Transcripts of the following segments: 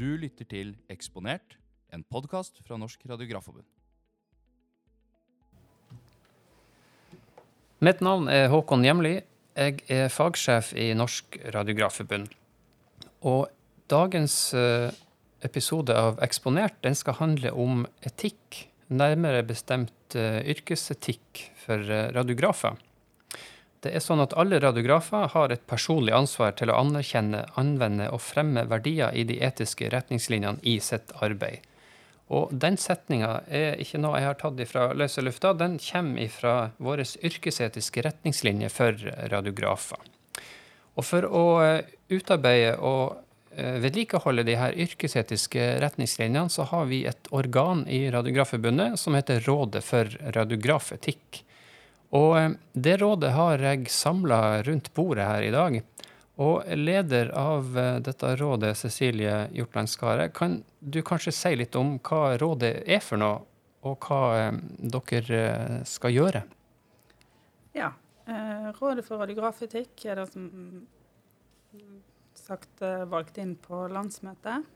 Du lytter til Eksponert, en podkast fra Norsk Radiografforbund. Mitt navn er Håkon Hjemli. Jeg er fagsjef i Norsk Radiografforbund. Og dagens eh, episode av Eksponert den skal handle om etikk. Nærmere bestemt eh, yrkesetikk for eh, radiografer. Det er sånn at alle radiografer har et personlig ansvar til å anerkjenne, anvende og fremme verdier i de etiske retningslinjene i sitt arbeid. Og den setninga er ikke noe jeg har tatt fra løse lufta, den kommer fra våre yrkesetiske retningslinjer for radiografer. Og for å eh, utarbeide og eh, vedlikeholde de her yrkesetiske retningslinjene, så har vi et organ i Radiografforbundet som heter Rådet for radiografetikk. Og eh, det rådet har jeg samla rundt bordet her i dag. Og leder av eh, dette rådet, Cecilie Hjortlandskaret, kan du kanskje si litt om hva rådet er for noe, og hva eh, dere skal gjøre? Ja. Rådet for radiografetikk er det som sagt valgt inn på landsmøtet.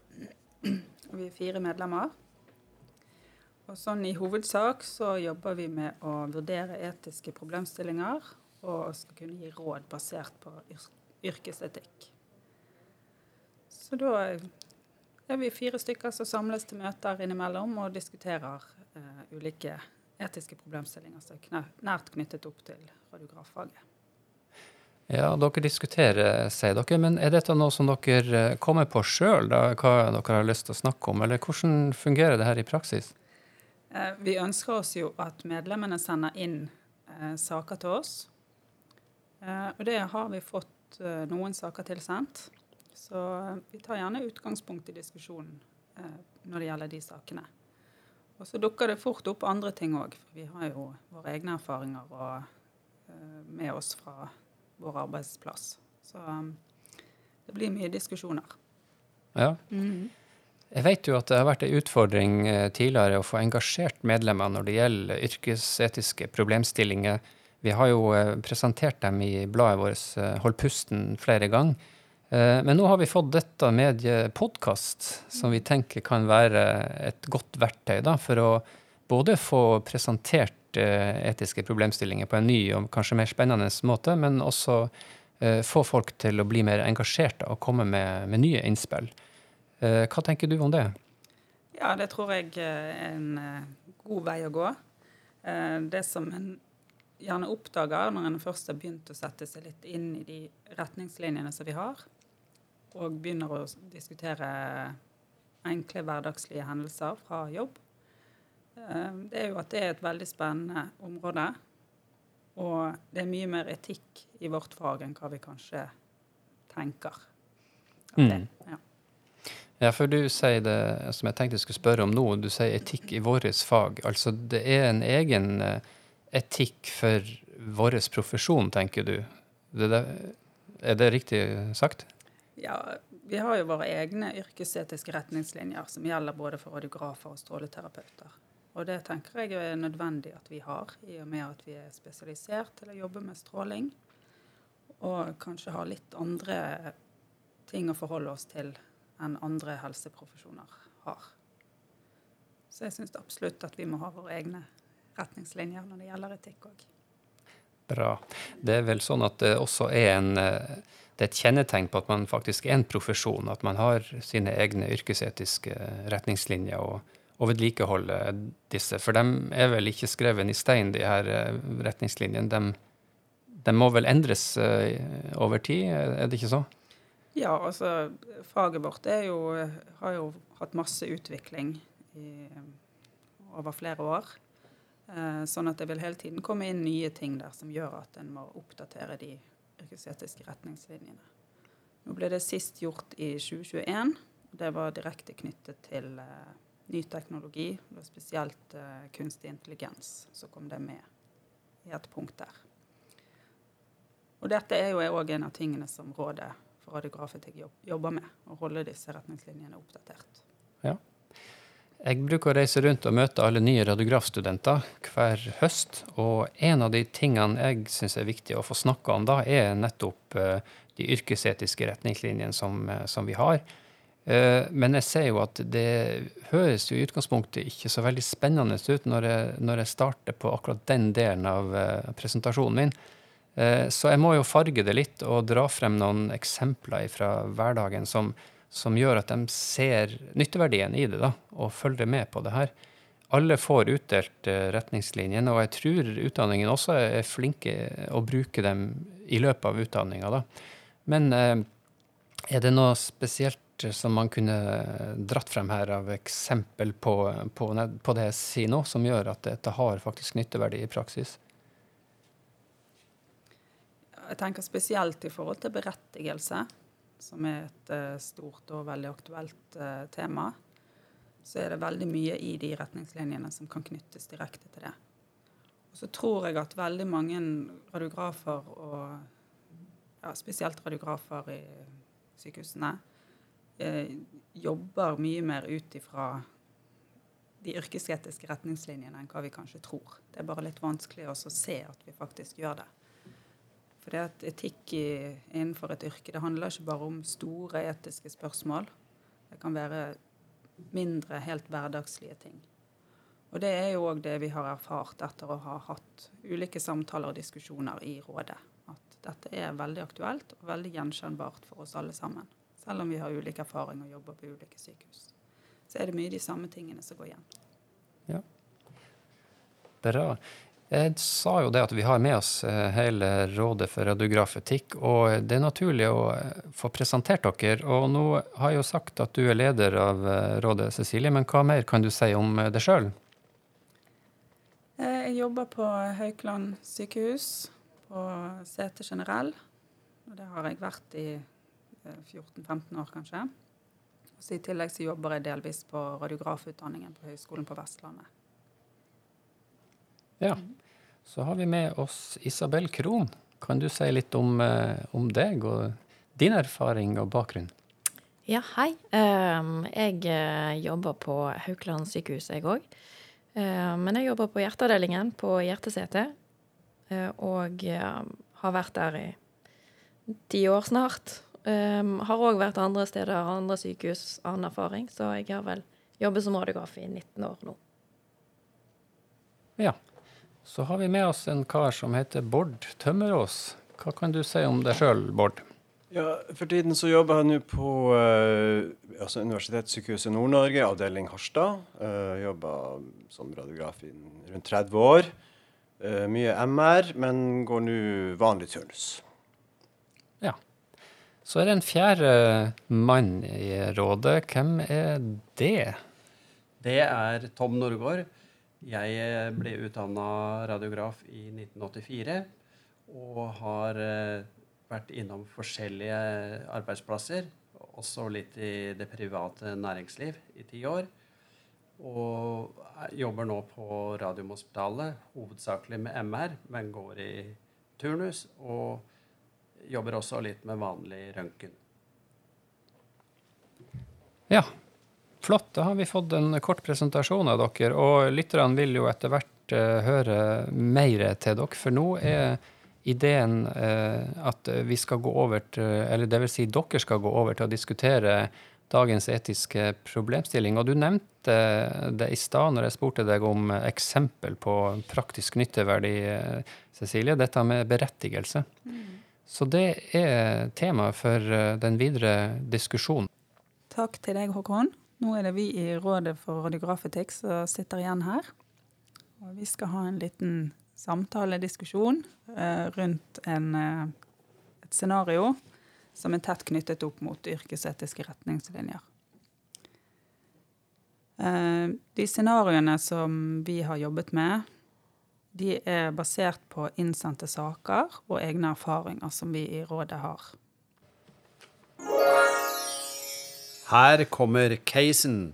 Vi er fire medlemmer. Og sånn I hovedsak så jobber vi med å vurdere etiske problemstillinger og skal kunne gi råd basert på yrkesetikk. Så da er vi fire stykker som samles til møter innimellom og diskuterer eh, ulike etiske problemstillinger som er nært knyttet opp til radiograffaget. Ja, dere diskuterer, sier dere. Men er dette noe som dere eh, kommer på sjøl, hva dere har lyst til å snakke om? Eller hvordan fungerer det her i praksis? Eh, vi ønsker oss jo at medlemmene sender inn eh, saker til oss. Eh, og det har vi fått eh, noen saker tilsendt. Så eh, vi tar gjerne utgangspunkt i diskusjonen eh, når det gjelder de sakene. Og så dukker det fort opp andre ting òg. Vi har jo våre egne erfaringer og, med oss fra vår arbeidsplass. Så det blir mye diskusjoner. Ja. Mm. Jeg vet jo at det har vært en utfordring eh, tidligere å få engasjert medlemmer når det gjelder yrkesetiske problemstillinger. Vi har jo eh, presentert dem i bladet vårt eh, Hold pusten flere ganger. Men nå har vi fått dette mediet podkast, som vi tenker kan være et godt verktøy da, for å både få presentert etiske problemstillinger på en ny og kanskje mer spennende måte, men også få folk til å bli mer engasjerte og komme med, med nye innspill. Eh, hva tenker du om det? Ja, det tror jeg er en eh, god vei å gå. Eh, det som en gjerne oppdager når en først har begynt å sette seg litt inn i de retningslinjene som vi har, og begynner å diskutere enkle hverdagslige hendelser fra jobb, det er jo at det er et veldig spennende område. Og det er mye mer etikk i vårt fag enn hva vi kanskje tenker. Mm. Det, ja. Ja, for du sier det som jeg tenkte jeg skulle spørre om nå, du sier etikk i vårt fag. Altså det er en egen eh, etikk for vår profesjon, tenker du. Det der, er det riktig sagt? Ja, vi har jo våre egne yrkesetiske retningslinjer som gjelder både for radiografer og stråleterapeuter. Og det tenker jeg er nødvendig at vi har, i og med at vi er spesialisert til å jobbe med stråling. Og kanskje har litt andre ting å forholde oss til enn andre helseprofesjoner har. Så jeg syns absolutt at vi må ha våre egne retningslinjer når det gjelder etikk òg. Bra. Det er vel sånn at det også er en eh, det er et kjennetegn på at man faktisk er en profesjon, at man har sine egne yrkesetiske retningslinjer og, og vedlikeholder disse. For de er vel ikke skrevet i stein, de her eh, retningslinjene. De, de må vel endres eh, over tid, er det ikke så? Ja, altså faget vårt jo, har jo hatt masse utvikling i, over flere år. Eh, sånn at det vil hele tiden komme inn nye ting der som gjør at en må oppdatere de yrkesetiske retningslinjene. Nå ble det sist gjort i 2021. Det var direkte knyttet til eh, ny teknologi, og spesielt eh, kunstig intelligens. Så kom det med i et punkt der. Og dette er jo òg en av tingene som rådet for radiografer jobber med, og holde disse retningslinjene oppdatert. Ja. Jeg bruker å reise rundt og møte alle nye radiografstudenter hver høst. Og en av de tingene jeg syns er viktig å få snakka om da, er nettopp uh, de yrkesetiske retningslinjene som, uh, som, vi har. Eh, men jeg ser jo at det høres jo i utgangspunktet ikke så veldig spennende ut når jeg, når jeg starter på akkurat den delen av eh, presentasjonen min. Eh, så jeg må jo farge det litt og dra frem noen eksempler fra hverdagen som, som gjør at de ser nytteverdien i det, da, og følger med på det her. Alle får utdelt retningslinjene, og jeg tror utdanningen også er flinke å bruke dem i løpet av utdanninga. Men er det noe spesielt som man kunne dratt frem her av eksempel på, på, på det jeg sier nå, som gjør at dette har faktisk nytteverdi i praksis? Jeg tenker spesielt i forhold til berettigelse, som er et uh, stort og veldig aktuelt uh, tema. Så er det veldig mye i de retningslinjene som kan knyttes direkte til det. Og så tror jeg at veldig mange radiografer, og ja, spesielt radiografer i sykehusene, eh, jobber mye mer ut ifra de yrkesetiske retningslinjene enn hva vi kanskje tror. Det er bare litt vanskelig å se at vi faktisk gjør det. For at etikk i, innenfor et yrke det handler ikke bare om store etiske spørsmål. Det kan være mindre, helt hverdagslige ting. Og det er jo òg det vi har erfart etter å ha hatt ulike samtaler og diskusjoner i rådet. At dette er veldig aktuelt og veldig gjenkjennbart for oss alle sammen. Selv om vi har ulik erfaring og jobber på ulike sykehus. Så er det mye de samme tingene som går igjen. Ja. Bra. Jeg sa jo det at vi har med oss eh, hele Rådet for radiografetikk, og det er naturlig å eh, få presentert dere. Og nå har jeg jo sagt at du er leder av eh, rådet, Cecilie, men hva mer kan du si om deg sjøl? Jeg jobber på Haukeland sykehus, på CT generell. Og det har jeg vært i 14-15 år, kanskje. Så I tillegg så jobber jeg delvis på radiografutdanningen på Høgskolen på Vestlandet. Ja. Så har vi med oss Isabel Krohn. Kan du si litt om, eh, om deg og din erfaring og bakgrunn? Ja, hei. Ehm, jeg eh, jobber på Haukeland sykehus, jeg òg. Ehm, men jeg jobber på hjerteavdelingen på Hjertesete. Eh, og har vært der i ti år snart. Har òg vært andre steder, andre sykehus, annen erfaring. Så jeg har vel jobbet som radiograf i 19 år nå. Ja. Så har vi med oss en kar som heter Bård Tømmerås. Hva kan du si om deg sjøl, Bård? Ja, For tiden så jobber jeg nå på eh, altså Universitetssykehuset Nord-Norge, avdeling Harstad. Eh, jobber som radiograf i rundt 30 år. Eh, mye MR, men går nå vanlig turnus. Så er det en fjerde mann i rådet. Hvem er det? Det er Tom Norgård. Jeg ble utdanna radiograf i 1984 og har eh, vært innom forskjellige arbeidsplasser, også litt i det private næringsliv, i ti år. Og jobber nå på Radiumhospitalet, hovedsakelig med MR, men går i turnus. og jobber også litt med vanlig røntgen. Ja, flott. Da har vi fått en kort presentasjon av dere. Og lytterne vil jo etter hvert uh, høre mer til dere, for nå er ideen uh, at vi skal gå over til Eller det vil si dere skal gå over til å diskutere dagens etiske problemstilling. Og du nevnte det i stad når jeg spurte deg om eksempel på praktisk nytteverdi, eh, Cecilie. Dette med berettigelse. Mm. Så det er tema for eh, den videre diskusjonen. Takk til deg, Håkon. Nå er det vi i Rådet for radiografetikk som sitter igjen her. Og vi skal ha en liten samtalediskusjon eh, rundt en, eh, et scenario som er tett knyttet opp mot yrkesetiske retningslinjer. Eh, de scenarioene som vi har jobbet med, de er basert på innsendte saker og egne erfaringer som vi i rådet har. Her kommer casen.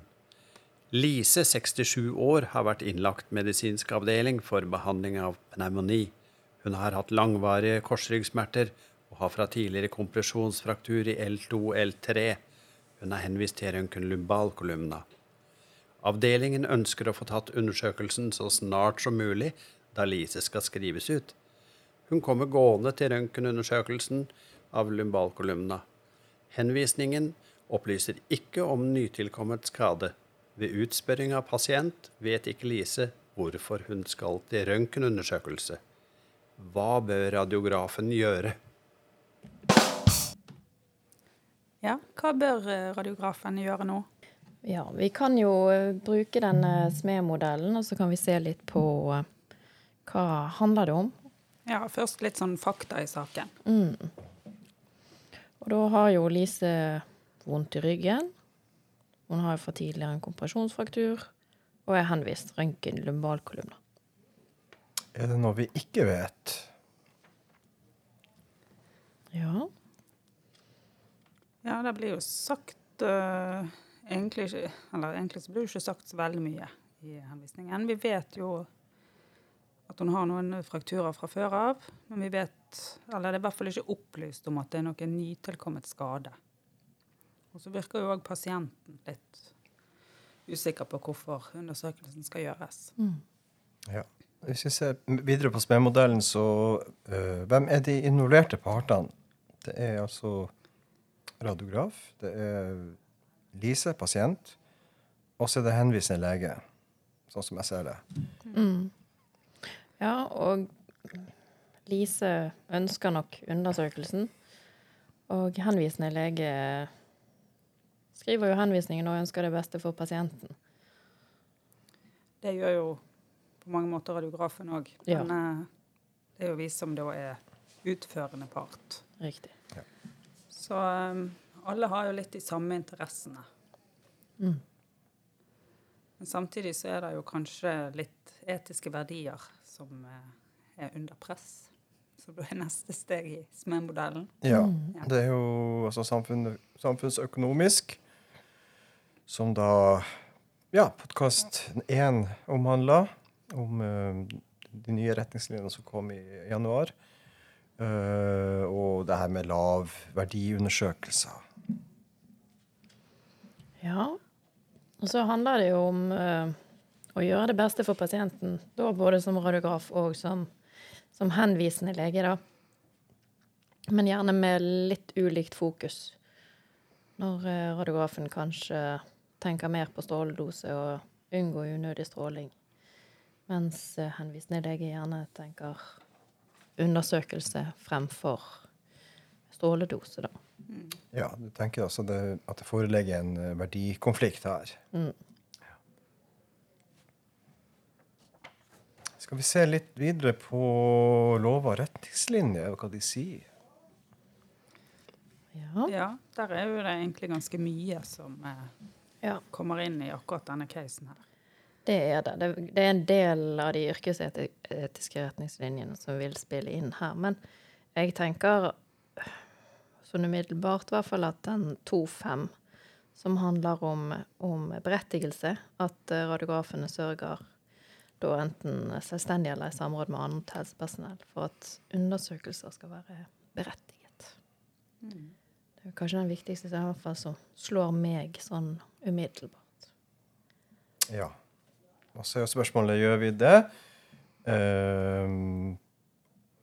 Lise, 67 år, har vært innlagt medisinsk avdeling for behandling av pneumoni. Hun har hatt langvarige korsryggsmerter og har fra tidligere kompresjonsfraktur i L2-L3. Hun er henvist til røntgenlumbalkolumna. Avdelingen ønsker å få tatt undersøkelsen så snart som mulig, da Lise skal skrives ut. Hun kommer gående til røntgenundersøkelsen av lumbalkolumna. Henvisningen opplyser ikke om nytilkommet skade. Ved utspørring av pasient vet ikke Lise hvorfor hun skal til røntgenundersøkelse. Hva bør radiografen gjøre? Ja, hva bør eh, radiografen gjøre nå? Ja, vi kan jo eh, bruke denne SME-modellen, og så kan vi se litt på eh, hva handler det om. Ja, først litt sånn fakta i saken. Og da har jo Lise vondt i ryggen. Hun har fra tidligere en kompresjonsfraktur og er henvist røntgen lumbalkolumna. Er det noe vi ikke vet? Ja. Ja, det blir jo sagt uh, egentlig ikke Eller egentlig så blir det ikke sagt så veldig mye i henvisningen. Vi vet jo at hun har noen frakturer fra før av, men vi vet Eller det er i hvert fall ikke opplyst om at det er noen nytilkommet skade. Og så virker jo òg pasienten litt usikker på hvorfor undersøkelsen skal gjøres. Ja. Hvis vi ser videre på SME-modellen, så øh, Hvem er de involverte partene? Det er altså radiograf, det er Lise, pasient, og så er det henvisende lege, sånn som jeg ser det. ja, og Lise ønsker nok undersøkelsen. Og henvisende lege skriver jo henvisningen og ønsker det beste for pasienten. Det gjør jo på mange måter radiografen òg. Ja. Men eh, det er jo vi som da er utførende part. Riktig. Så um, alle har jo litt de samme interessene. Mm. Men samtidig så er det jo kanskje litt etiske verdier som eh, er under press. Så det er neste steg i SME-modellen. Ja, Ja. det er jo altså samfunn, samfunnsøkonomisk, som da ja, podkast én omhandla, om uh, de nye retningslinjene som kom i januar. Uh, og det her med lav verdiundersøkelser. Ja. Og så handler det jo om uh, å gjøre det beste for pasienten, da både som radiograf og som, som henvisende lege, da. Men gjerne med litt ulikt fokus. Når radiografen kanskje tenker mer på stråledose og unngå unødig stråling, mens eh, henvisende lege gjerne tenker undersøkelse fremfor stråledose, da. Ja, du tenker altså det, at det foreligger en eh, verdikonflikt her. Mm. Skal vi se litt videre på lover og retningslinjer, hva de sier? Ja. Ja, der er jo det egentlig ganske mye som eh, ja. kommer inn i akkurat denne casen her. Det er det. det. Er en del av de yrkesetiske retningslinjene som vil spille inn her. Men jeg tenker sånn umiddelbart i hvert fall at den 2.5, som handler om, om berettigelse, at eh, radiografene sørger da enten selvstendig eller i samråd med annet helsepersonell for at undersøkelser skal være berettiget. Det er kanskje den viktigste i hvert fall som slår meg sånn umiddelbart. Ja. Og så er jo spørsmålet gjør vi det. Ehm,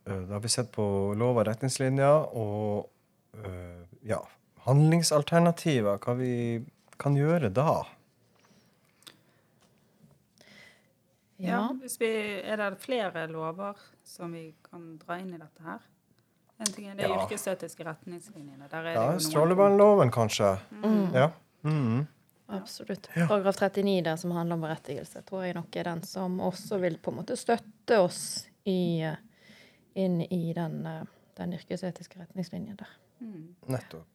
eh, da har vi sett på lov og retningslinjer og uh, ja, handlingsalternativer. Hva vi kan gjøre da. Ja, hvis vi, Er det flere lover som vi kan dra inn i dette her? En ting er de Ja. yrkesetiske retningslinjene. Er Ja, Strålevernloven, kanskje. Ja. Mhm. Absolutt. Paragraf 39 der som handler om berettigelse, tror jeg nok er den som også vil på en måte støtte oss i, eh, inn i den, eh, den yrkesetiske retningslinjen der. Nettopp.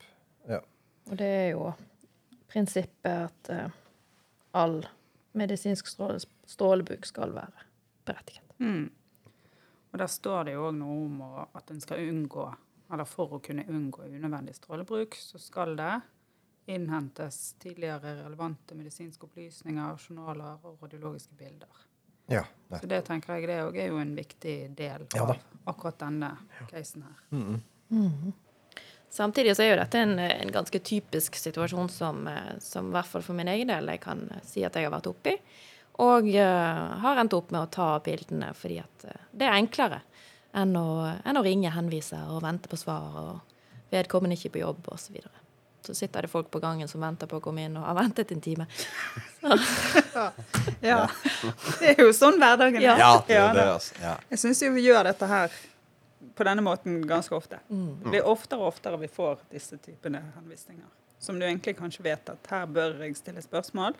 Ja. Og det er jo prinsippet at uh, all medisinsk stråle, strålebruk skal være berettiget. Mm. Og der står det jo òg noe om at en skal unngå, eller for å kunne unngå unødvendig strålebruk, så skal det innhentes tidligere relevante medisinske opplysninger, journaler og radiologiske bilder. ja. Så det tenker jeg det òg er jo en viktig del av ja, akkurat denne casen her. Samtidig så er jo dette en, en ganske typisk situasjon som, eh, som i hvert fall for min egen del jeg kan si at jeg har vært oppi. Og uh, har endt opp med å ta bildene fordi at uh, det er enklere enn å, enn å ringe, henviser og vente på svar, og vedkommende ikke på jobb osv. Så så sitter det folk på gangen som venter på å komme inn, og har ventet en time. Ja. Det er jo sånn hverdagen er. Ja. Ja, det er det, altså. Ja. Jeg syns jo vi gjør dette her på denne måten ganske ofte. Mm. Det blir oftere og oftere vi får disse typene henvisninger. Som du egentlig kanskje vet at her bør jeg stille spørsmål,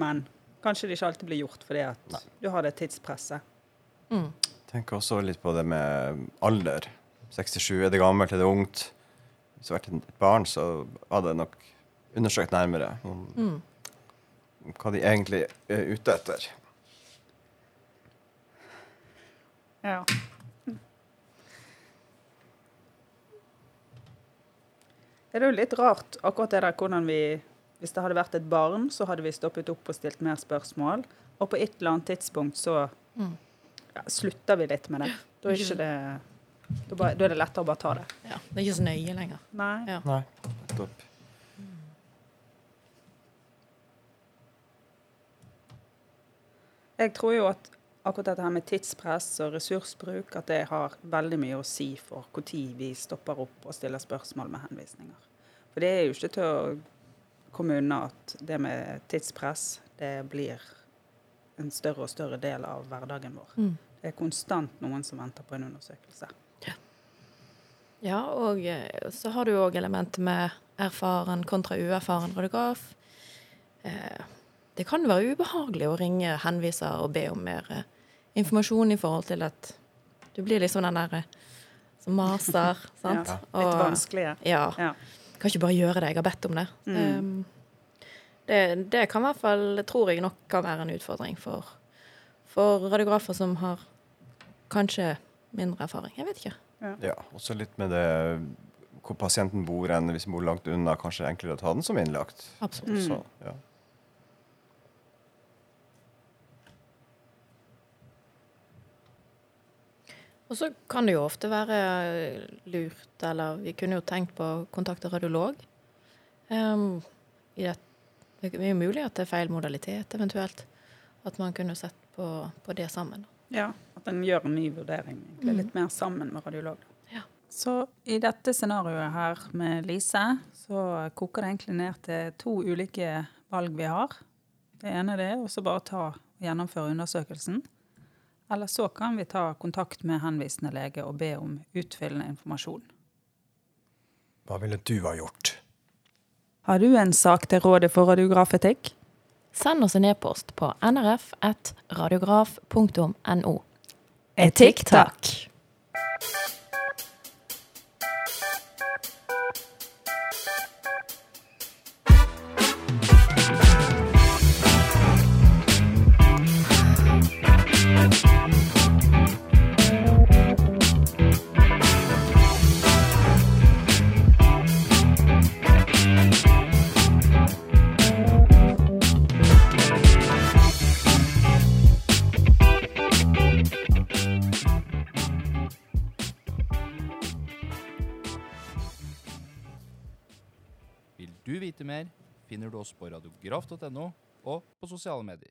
men kanskje det ikke alltid blir gjort fordi at du har det tidspresset. Mm. tenker også litt på det med alder. 67, er det gammelt, er det ungt? Hvis det hadde vært et barn, så hadde jeg nok undersøkt nærmere om, Mm. hva de egentlig er ute etter. Ja. Det er jo litt rart akkurat det der hvordan vi Hvis det hadde vært et barn, så hadde vi stoppet opp og stilt mer spørsmål. Og på et eller annet tidspunkt så Mm. ja, slutter vi litt med det. Da er, ikke det, da, bare, da er det lettere å bare ta det. Ja, det er ikke så nøye lenger. Nei. Ja. Nei. Nettopp. Jeg tror jo at akkurat dette her med tidspress og ressursbruk, at det har veldig mye å si for når vi stopper opp og stiller spørsmål med henvisninger. For det er jo ikke til å komme at det med tidspress, det blir en større og større del av hverdagen vår. Mm. Det er konstant noen som venter på en undersøkelse. Ja, og eh, så har du òg elementet med erfaren kontra uerfaren radiograf. Eh, det kan være ubehagelig å ringe henviser og be om mer eh, informasjon i forhold til at du blir liksom den der som maser, sant? Ja, litt vanskelig. Ja. Ja. Kan ikke bare gjøre det, jeg har bedt om det. Mm. Um, det, det kan i hvert fall, tror jeg nok kan være en utfordring for, for radiografer som har kanskje mindre erfaring. Jeg vet ikke. Ja, også litt med det hvor pasienten bor hen. Hvis den bor langt unna, kanskje det er enklere å ta den som innlagt. Absolutt. Mm. Så, ja. Og så kan det jo ofte være lurt, eller vi kunne jo tenkt på å kontakte radiolog. Um, i det, det er jo mulig at det er feil modalitet, eventuelt. At man kunne sett på, på det sammen. Ja, at en gjør en ny vurdering. egentlig, Mm. Litt mer sammen med radiolog. Ja. Så i dette scenarioet her med Lise, så koker det egentlig ned til to ulike valg vi har. Det ene det er å så bare ta og gjennomføre undersøkelsen. Eller så kan vi ta kontakt med henvisende lege og be om utfyllende informasjon. Hva ville du ha gjort? Har du en sak til Rådet for radiografetikk? Send oss en e-post på nrf.radiograf.no. Etikk, takk! Finner du oss på radiograf.no og på sosiale medier.